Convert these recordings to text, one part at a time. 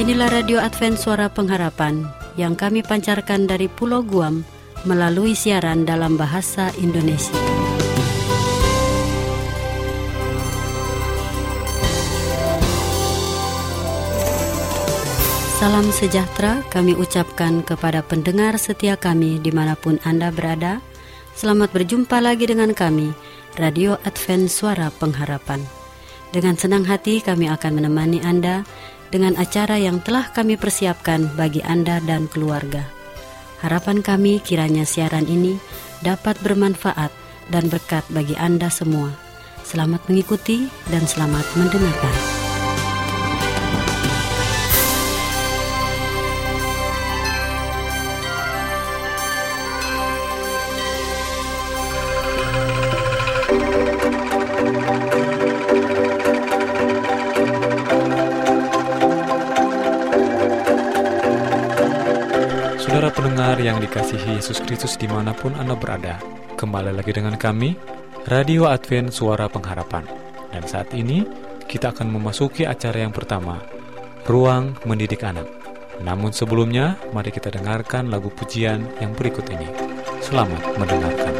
Inilah Radio Advent Suara Pengharapan yang kami pancarkan dari Pulau Guam melalui siaran dalam bahasa Indonesia. Salam sejahtera kami ucapkan kepada pendengar setia kami di mana pun Anda berada. Selamat berjumpa lagi dengan kami, Radio Advent Suara Pengharapan. Dengan senang hati kami akan menemani Anda dengan acara yang telah kami persiapkan bagi Anda dan keluarga. Harapan kami kiranya siaran ini dapat bermanfaat dan berkat bagi Anda semua. Selamat mengikuti dan selamat mendengarkan. Pendengar yang dikasihi Yesus Kristus di mana pun Anda berada Kembali lagi dengan kami Radio Advent Suara Pengharapan. Dan saat ini kita akan memasuki acara yang pertama Ruang Mendidik Anak. Namun sebelumnya mari kita dengarkan lagu pujian yang berikut ini. Selamat mendengarkan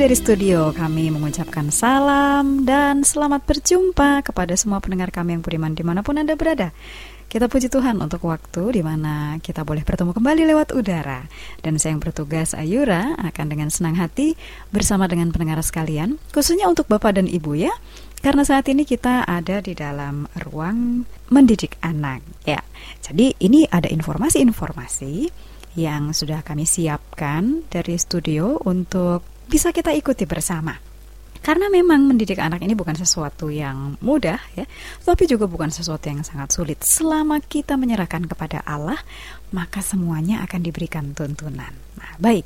dari studio, kami mengucapkan salam dan selamat berjumpa kepada semua pendengar kami yang beriman di mana pun Anda berada. Kita puji Tuhan untuk waktu di mana kita boleh bertemu kembali lewat udara. Dan saya yang bertugas Ayura akan dengan senang hati bersama dengan pendengar sekalian, khususnya untuk Bapak dan Ibu ya. Karena saat ini kita ada di dalam ruang mendidik anak. Ya, jadi ini ada informasi-informasi yang sudah kami siapkan dari studio untuk bisa kita ikuti bersama. Karena memang mendidik anak ini bukan sesuatu yang mudah ya, tapi juga bukan sesuatu yang sangat sulit. Selama kita menyerahkan kepada Allah, maka semuanya akan diberikan tuntunan. Nah, baik.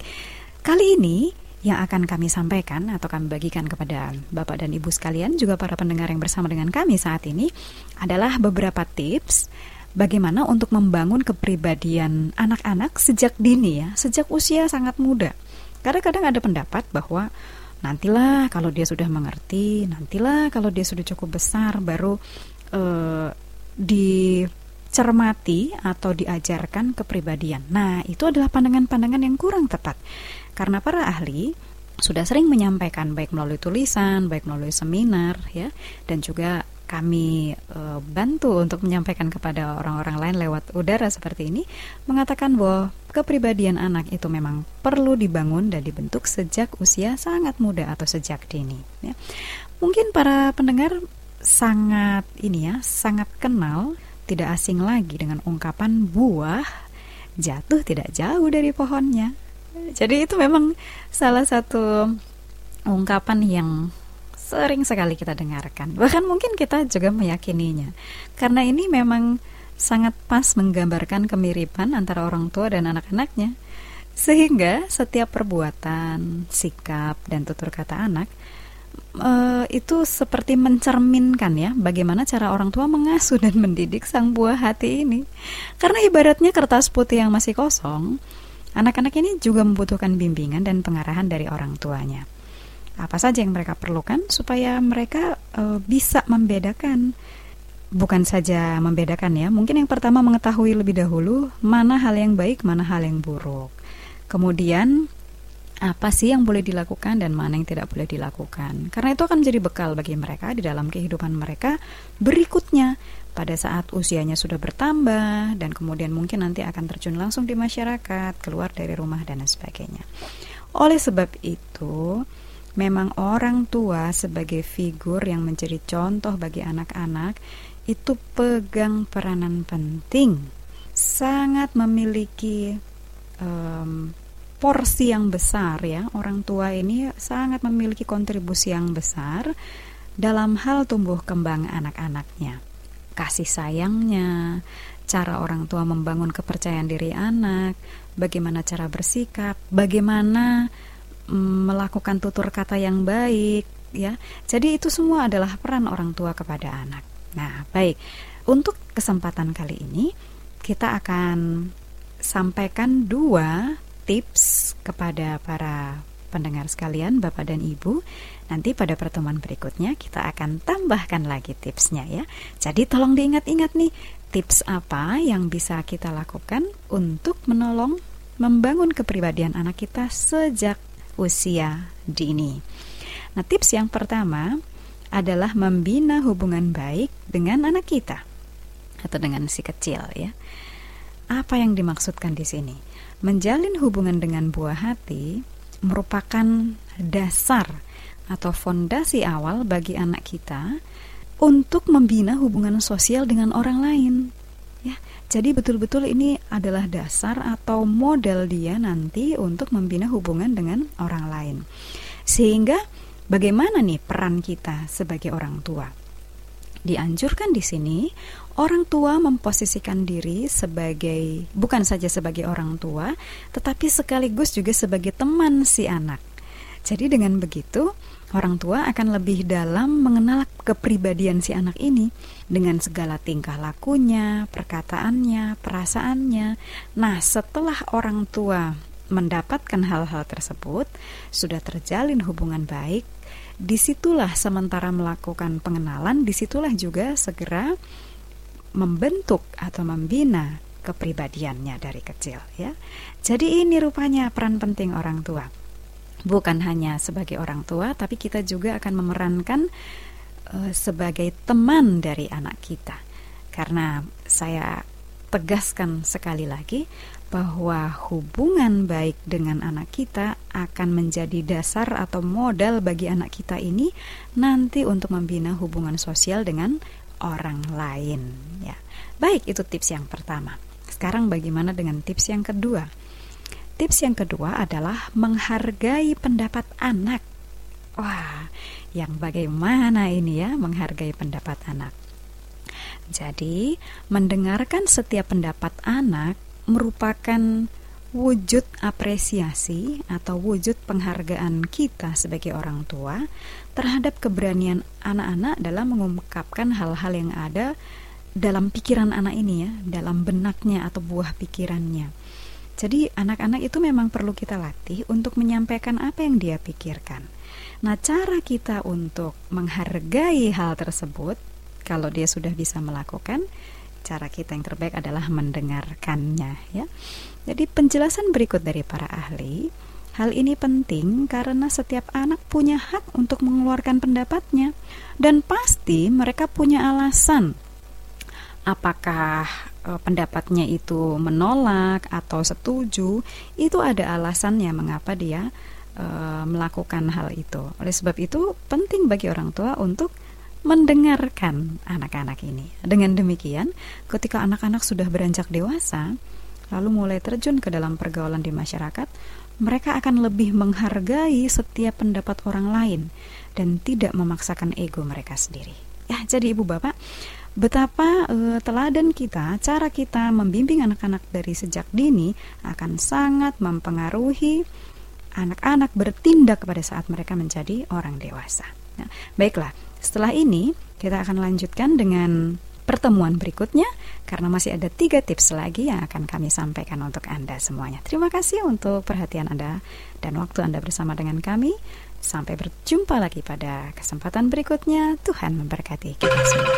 Kali ini yang akan kami sampaikan atau kami bagikan kepada Bapak dan Ibu sekalian juga para pendengar yang bersama dengan kami saat ini adalah beberapa tips bagaimana untuk membangun kepribadian anak-anak sejak dini ya, sejak usia sangat muda. Kadang-kadang ada pendapat bahwa nantilah kalau dia sudah mengerti, nantilah kalau dia sudah cukup besar baru uh, dicermati atau diajarkan kepribadian. Nah, itu adalah pandangan-pandangan yang kurang tepat. Karena para ahli sudah sering menyampaikan baik melalui tulisan, baik melalui seminar ya dan juga kami e, bantu untuk menyampaikan kepada orang-orang lain lewat udara seperti ini mengatakan bahwa kepribadian anak itu memang perlu dibangun dan dibentuk sejak usia sangat muda atau sejak dini ya. Mungkin para pendengar sangat ini ya, sangat kenal tidak asing lagi dengan ungkapan buah jatuh tidak jauh dari pohonnya. Jadi itu memang salah satu ungkapan yang sering sekali kita dengarkan. Bahkan mungkin kita juga meyakininya. Karena ini memang sangat pas menggambarkan kemiripan antara orang tua dan anak-anaknya. Sehingga setiap perbuatan, sikap, dan tutur kata anak uh, itu seperti mencerminkan ya bagaimana cara orang tua mengasuh dan mendidik sang buah hati ini. Karena ibaratnya kertas putih yang masih kosong, anak-anak ini juga membutuhkan bimbingan dan pengarahan dari orang tuanya apa saja yang mereka perlukan supaya mereka uh, bisa membedakan. Bukan saja membedakan ya mungkin yang pertama mengetahui lebih dahulu mana hal yang baik mana hal yang buruk. Kemudian apa sih yang boleh dilakukan dan mana yang tidak boleh dilakukan? Karena itu akan menjadi bekal bagi mereka di dalam kehidupan mereka berikutnya. Pada saat usianya sudah bertambah dan kemudian mungkin nanti akan terjun langsung di masyarakat keluar dari rumah dan sebagainya. Oleh sebab itu memang orang tua sebagai figur yang menjadi contoh bagi anak-anak itu pegang peranan penting, sangat memiliki um, porsi yang besar ya. Orang tua ini sangat memiliki kontribusi yang besar dalam hal tumbuh kembang anak-anaknya. Kasih sayangnya, cara orang tua membangun kepercayaan diri anak, bagaimana cara bersikap, bagaimana melakukan tutur kata yang baik ya. Jadi itu semua adalah peran orang tua kepada anak. Nah, baik. Untuk kesempatan kali ini kita akan sampaikan dua tips kepada para pendengar sekalian, Bapak dan Ibu. Nanti pada pertemuan berikutnya kita akan tambahkan lagi tipsnya ya. Jadi tolong diingat-ingat nih tips apa yang bisa kita lakukan untuk menolong membangun kepribadian anak kita sejak usia dini. Nah, tips yang pertama adalah membina hubungan baik dengan anak kita atau dengan si kecil ya. Apa yang dimaksudkan di sini? Menjalin hubungan dengan buah hati merupakan dasar atau fondasi awal bagi anak kita untuk membina hubungan sosial dengan orang lain. Ya, jadi betul-betul ini adalah dasar atau model dia nanti untuk membina hubungan dengan orang lain. Sehingga bagaimana nih peran kita sebagai orang tua? Dianjurkan di sini orang tua memposisikan diri sebagai bukan saja sebagai orang tua, tetapi sekaligus juga sebagai teman si anak. Jadi dengan begitu, orang tua akan lebih dalam mengenal kepribadian si anak ini dengan segala tingkah lakunya, perkataannya, perasaannya. Nah, setelah orang tua mendapatkan hal-hal tersebut, sudah terjalin hubungan baik, di situlah sementara melakukan pengenalan, di situlah juga segera membentuk atau membina kepribadiannya dari kecil ya. Jadi ini rupanya peran penting orang tua bukan hanya sebagai orang tua, tapi kita juga akan memerankan uh, sebagai teman dari anak kita. Karena saya tegaskan sekali lagi bahwa hubungan baik dengan anak kita akan menjadi dasar atau modal bagi anak kita ini nanti untuk membina hubungan sosial dengan orang lain ya. Baik, itu tips yang pertama. Sekarang bagaimana dengan tips yang kedua? Tips yang kedua adalah menghargai pendapat anak. Wah, yang bagaimana ini ya menghargai pendapat anak? Jadi, mendengarkan setiap pendapat anak merupakan wujud apresiasi atau wujud penghargaan kita sebagai orang tua terhadap keberanian anak-anak dalam mengungkapkan hal-hal yang ada dalam pikiran anak ini ya, dalam benaknya atau buah pikirannya. Jadi anak-anak itu memang perlu kita latih untuk menyampaikan apa yang dia pikirkan. Nah, cara kita untuk menghargai hal tersebut kalau dia sudah bisa melakukan cara kita yang terbaik adalah mendengarkannya ya. Jadi penjelasan berikut dari para ahli, hal ini penting karena setiap anak punya hak untuk mengeluarkan pendapatnya dan pasti mereka punya alasan apakah e, pendapatnya itu menolak atau setuju, itu ada alasannya mengapa dia e, melakukan hal itu. Oleh sebab itu penting bagi orang tua untuk mendengarkan anak-anak ini. Dengan demikian, ketika anak-anak sudah beranjak dewasa, lalu mulai terjun ke dalam pergaulan di masyarakat, mereka akan lebih menghargai setiap pendapat orang lain dan tidak memaksakan ego mereka sendiri. Ya, jadi ibu bapak, betapa uh, teladan kita, cara kita membimbing anak-anak dari sejak dini akan sangat mempengaruhi anak-anak bertindak pada saat mereka menjadi orang dewasa. Nah, baiklah, setelah ini, kita akan lanjutkan dengan pertemuan berikutnya karena masih ada tiga tips lagi yang akan kami sampaikan untuk Anda semuanya. Terima kasih untuk perhatian Anda dan waktu Anda bersama dengan kami. Sampai berjumpa lagi pada kesempatan berikutnya. Tuhan memberkati kita semua.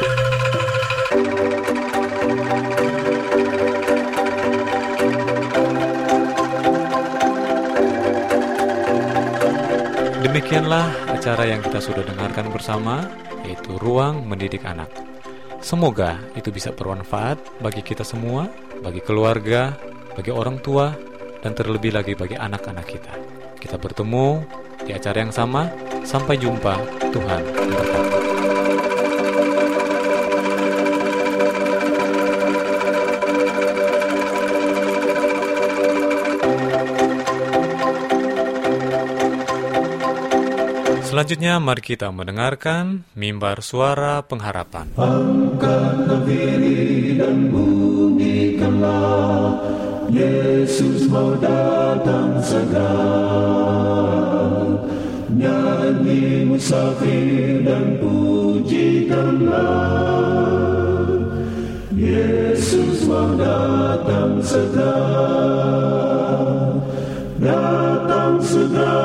Demikianlah acara yang kita sudah dengarkan bersama, yaitu Ruang Mendidik Anak. Semoga itu bisa bermanfaat bagi kita semua, bagi keluarga, bagi orang tua, dan terlebih lagi bagi anak-anak kita. Kita bertemu di acara yang sama. Sampai jumpa. Tuhan memberkati. Selanjutnya mari kita mendengarkan mimbar suara pengharapan. Dan bunyikanlah Yesus mau datang segera Nyanyi musafir dan pujikanlah Yesus mau datang segera Datang segera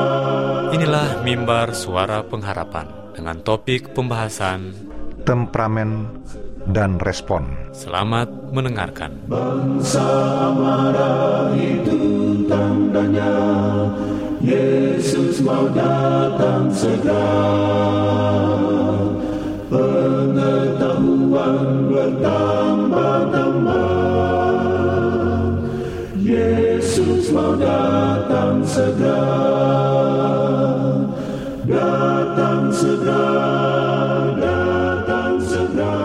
Inilah mimbar suara pengharapan dengan topik pembahasan temperamen dan respon. Selamat mendengarkan. Bangsa marah itu tandanya Yesus mau datang segera. Pengetahuan bertambah-tambah. Yesus mau datang segera. Datang segera Datang segera.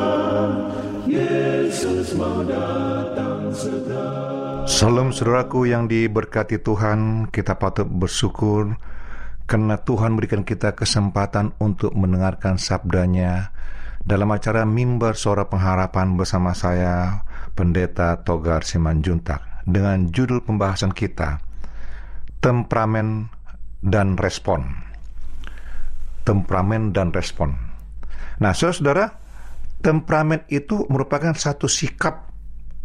Yesus mau datang segera Salam saudaraku yang diberkati Tuhan, kita patut bersyukur karena Tuhan berikan kita kesempatan untuk mendengarkan sabdanya dalam acara Mimbar Suara Pengharapan bersama saya, Pendeta Togar Simanjuntak, dengan judul pembahasan kita, Temperamen dan Respon. Temperamen dan respon. Nah, saudara, temperamen itu merupakan satu sikap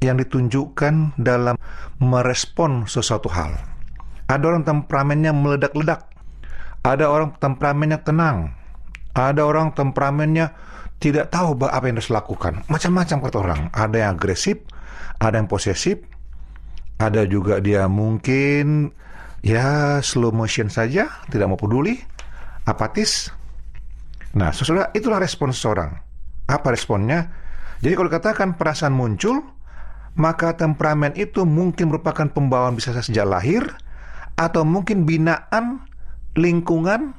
yang ditunjukkan dalam merespon sesuatu hal. Ada orang temperamennya meledak-ledak. Ada orang temperamennya tenang. Ada orang temperamennya tidak tahu apa yang harus lakukan. Macam-macam kata orang. Ada yang agresif, ada yang posesif, ada juga dia mungkin ya slow motion saja, tidak mau peduli, apatis. Nah, saudara, itulah respon seseorang. Apa responnya? Jadi kalau katakan perasaan muncul, maka temperamen itu mungkin merupakan pembawaan bisa saja sejak lahir, atau mungkin binaan, lingkungan,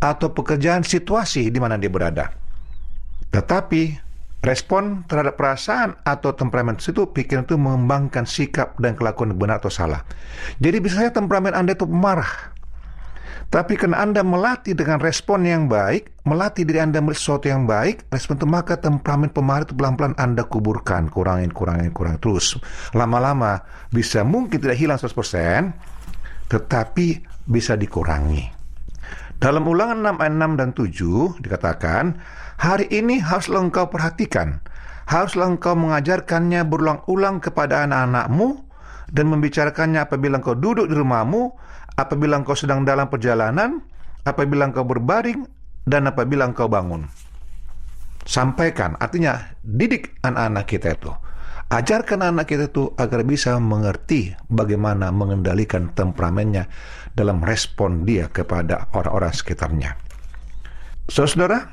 atau pekerjaan situasi di mana dia berada. Tetapi respon terhadap perasaan atau temperamen itu pikiran itu mengembangkan sikap dan kelakuan benar atau salah. Jadi bisa saja temperamen Anda itu marah. Tapi karena Anda melatih dengan respon yang baik, melatih diri Anda sesuatu yang baik, respon itu maka temperamen pemarah itu pelan-pelan Anda kuburkan, kurangin, kurangin, kurangin terus. Lama-lama bisa mungkin tidak hilang 100%, tetapi bisa dikurangi. Dalam ulangan 6 ayat 6 dan 7 dikatakan, Hari ini haruslah engkau perhatikan, haruslah engkau mengajarkannya berulang-ulang kepada anak-anakmu dan membicarakannya apabila engkau duduk di rumahmu, apabila engkau sedang dalam perjalanan, apabila engkau berbaring, dan apabila engkau bangun. Sampaikan, artinya didik anak-anak kita itu. Ajarkan anak kita itu agar bisa mengerti bagaimana mengendalikan temperamennya dalam respon dia kepada orang-orang sekitarnya. Saudara,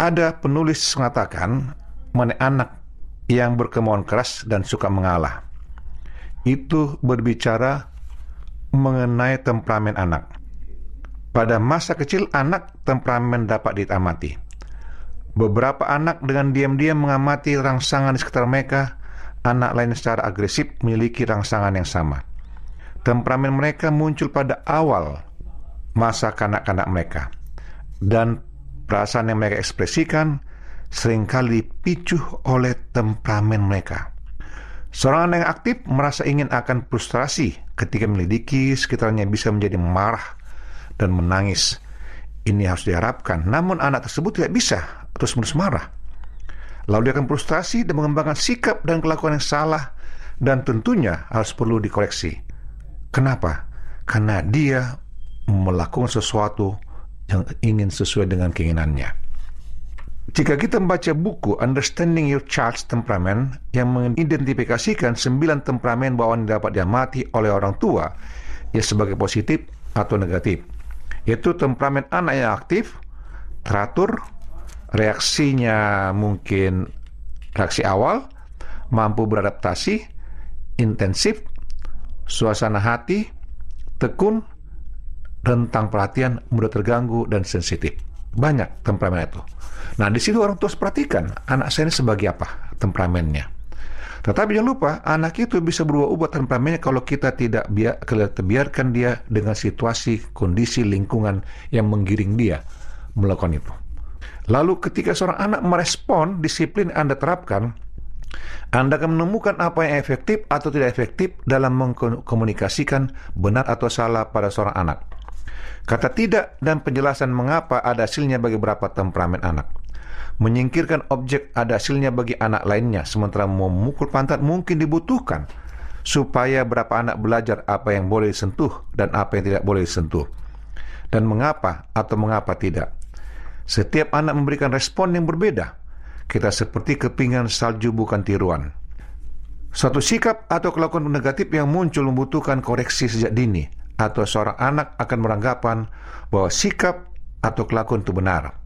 ada penulis mengatakan mengenai anak yang berkemauan keras dan suka mengalah. Itu berbicara mengenai temperamen anak. Pada masa kecil anak temperamen dapat ditamati. Beberapa anak dengan diam-diam mengamati rangsangan di sekitar mereka, anak lain secara agresif memiliki rangsangan yang sama. Temperamen mereka muncul pada awal masa kanak-kanak mereka. Dan Perasaan yang mereka ekspresikan sering kali dipicu oleh temperamen mereka. Seorang anak yang aktif merasa ingin akan frustrasi ketika melidiki sekitarnya bisa menjadi marah dan menangis. Ini harus diharapkan, namun anak tersebut tidak bisa terus-menerus marah. Lalu dia akan frustrasi dan mengembangkan sikap dan kelakuan yang salah dan tentunya harus perlu dikoreksi. Kenapa? Karena dia melakukan sesuatu yang ingin sesuai dengan keinginannya. Jika kita membaca buku Understanding Your Child's Temperament yang mengidentifikasikan sembilan temperamen bawaan yang dapat diamati oleh orang tua, ya sebagai positif atau negatif, yaitu temperamen anak yang aktif, teratur, reaksinya mungkin reaksi awal, mampu beradaptasi, intensif, suasana hati, tekun, rentang perhatian, mudah terganggu, dan sensitif. Banyak temperamen itu. Nah, di situ orang tua perhatikan, anak saya ini sebagai apa temperamennya. Tetapi jangan lupa, anak itu bisa berubah-ubah temperamennya kalau kita tidak biar, biarkan dia dengan situasi, kondisi, lingkungan yang menggiring dia melakukan itu. Lalu ketika seorang anak merespon disiplin Anda terapkan, anda akan menemukan apa yang efektif atau tidak efektif dalam mengkomunikasikan benar atau salah pada seorang anak. Kata tidak dan penjelasan mengapa ada hasilnya bagi beberapa temperamen anak. Menyingkirkan objek ada hasilnya bagi anak lainnya, sementara memukul pantat mungkin dibutuhkan supaya berapa anak belajar apa yang boleh disentuh dan apa yang tidak boleh disentuh. Dan mengapa atau mengapa tidak. Setiap anak memberikan respon yang berbeda. Kita seperti kepingan salju bukan tiruan. Suatu sikap atau kelakuan negatif yang muncul membutuhkan koreksi sejak dini atau seorang anak akan beranggapan bahwa sikap atau kelakuan itu benar.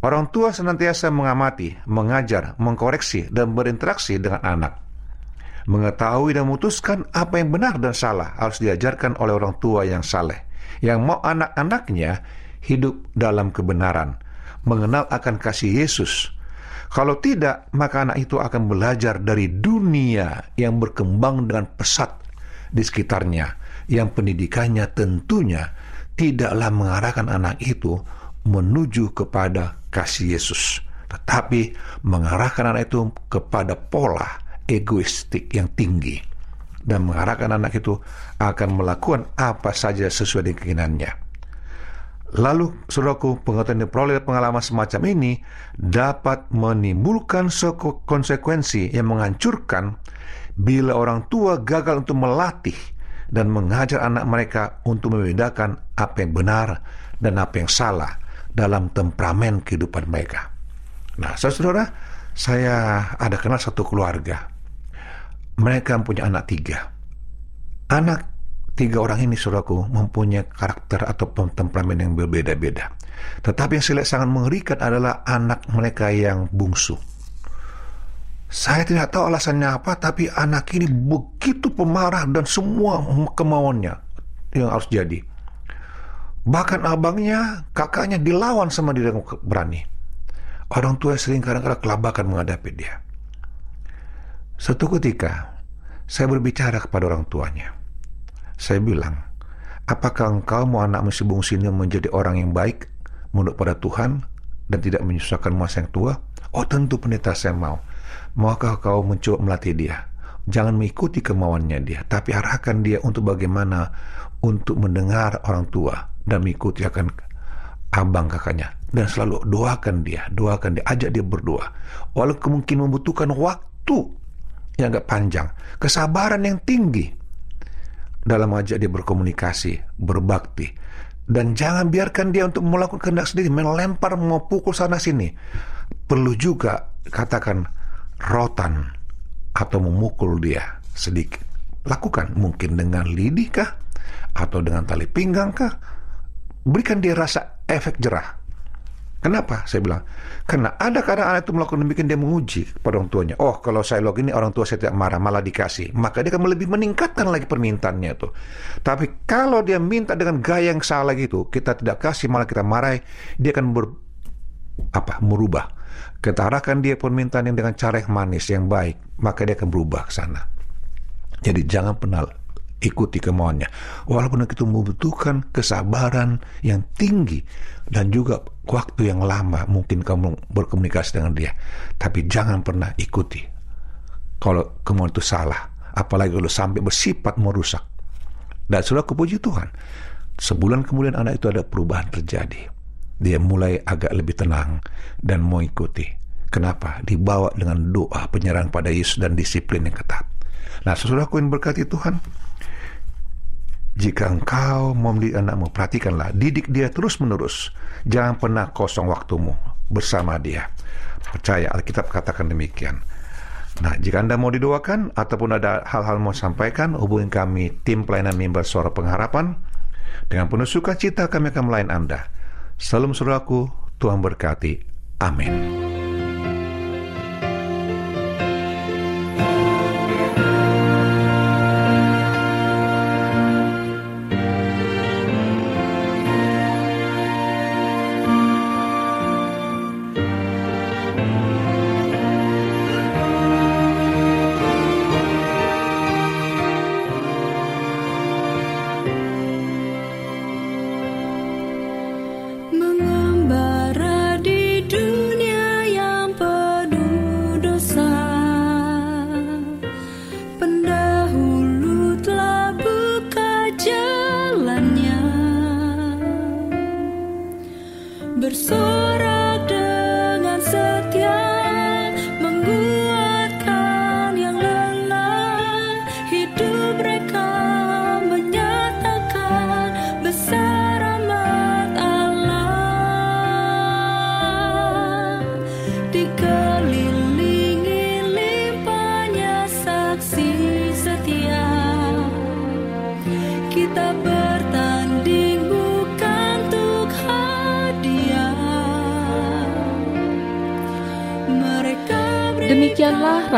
Orang tua senantiasa mengamati, mengajar, mengkoreksi, dan berinteraksi dengan anak. Mengetahui dan memutuskan apa yang benar dan salah harus diajarkan oleh orang tua yang saleh, yang mau anak-anaknya hidup dalam kebenaran, mengenal akan kasih Yesus. Kalau tidak, maka anak itu akan belajar dari dunia yang berkembang dengan pesat di sekitarnya, yang pendidikannya tentunya tidaklah mengarahkan anak itu menuju kepada kasih Yesus, tetapi mengarahkan anak itu kepada pola egoistik yang tinggi dan mengarahkan anak itu akan melakukan apa saja sesuai dengan keinginannya. Lalu, saudaraku, pengetahuan yang diperoleh pengalaman semacam ini dapat menimbulkan konsekuensi yang menghancurkan bila orang tua gagal untuk melatih dan mengajar anak mereka untuk membedakan apa yang benar dan apa yang salah dalam temperamen kehidupan mereka. Nah, saudara, saya ada kenal satu keluarga. Mereka punya anak tiga. Anak tiga orang ini saudaraku mempunyai karakter atau temperamen yang berbeda-beda. Tetapi yang saya lihat sangat mengerikan adalah anak mereka yang bungsu. Saya tidak tahu alasannya apa, tapi anak ini begitu pemarah dan semua kemauannya yang harus jadi. Bahkan abangnya, kakaknya dilawan sama dia yang berani. Orang tua sering kadang-kadang kelabakan menghadapi dia. Suatu ketika, saya berbicara kepada orang tuanya. Saya bilang, apakah engkau mau anak si bungsu ini menjadi orang yang baik menurut pada Tuhan dan tidak menyusahkan masa yang tua? Oh tentu pendeta saya mau. Maukah kau mencoba melatih dia? Jangan mengikuti kemauannya dia, tapi arahkan dia untuk bagaimana untuk mendengar orang tua dan mengikuti akan abang kakaknya dan selalu doakan dia, doakan dia, ajak dia berdoa. Walaupun mungkin membutuhkan waktu yang agak panjang, kesabaran yang tinggi dalam ajak dia berkomunikasi, berbakti. Dan jangan biarkan dia untuk melakukan kehendak sendiri, melempar, mau pukul sana sini. Perlu juga katakan rotan atau memukul dia sedikit. Lakukan mungkin dengan lidih kah? Atau dengan tali pinggang kah? Berikan dia rasa efek jerah. Kenapa? Saya bilang, karena ada kadang anak itu melakukan demikian dia menguji kepada orang tuanya. Oh, kalau saya log ini orang tua saya tidak marah, malah dikasih. Maka dia akan lebih meningkatkan lagi permintaannya itu. Tapi kalau dia minta dengan gaya yang salah gitu, kita tidak kasih, malah kita marahi, dia akan apa merubah. Kita arahkan dia permintaan yang dengan cara yang manis, yang baik, maka dia akan berubah ke sana. Jadi jangan pernah ikuti kemauannya. Walaupun itu membutuhkan kesabaran yang tinggi dan juga waktu yang lama mungkin kamu berkomunikasi dengan dia. Tapi jangan pernah ikuti. Kalau kemauan itu salah. Apalagi kalau sampai bersifat merusak. Dan sudah kepuji Tuhan. Sebulan kemudian anak itu ada perubahan terjadi. Dia mulai agak lebih tenang dan mau ikuti. Kenapa? Dibawa dengan doa penyerang pada Yesus dan disiplin yang ketat. Nah, sesudah yang berkati Tuhan, jika engkau mendidik anakmu, perhatikanlah, didik dia terus-menerus. Jangan pernah kosong waktumu bersama dia. Percaya, Alkitab katakan demikian. Nah, jika Anda mau didoakan ataupun ada hal-hal mau sampaikan, hubungi kami tim pelayanan mimbar suara pengharapan. Dengan penuh sukacita kami akan melayan Anda. Salam saudaraku, Tuhan berkati. Amin.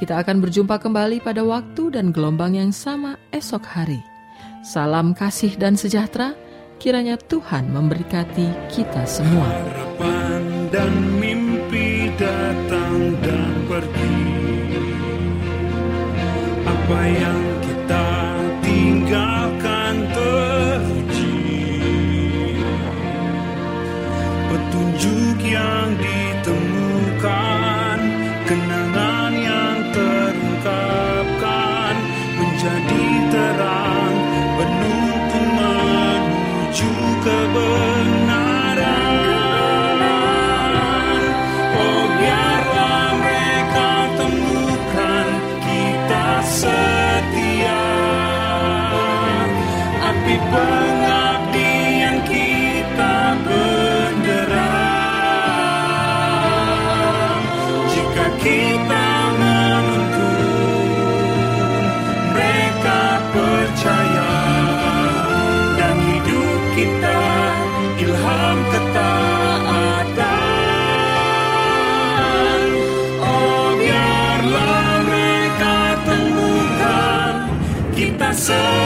Kita akan berjumpa kembali pada waktu dan gelombang yang sama esok hari. Salam kasih dan sejahtera Kiranya Tuhan memberkati kita semua. Harapan dan mimpi datang dan pergi Apa yang kita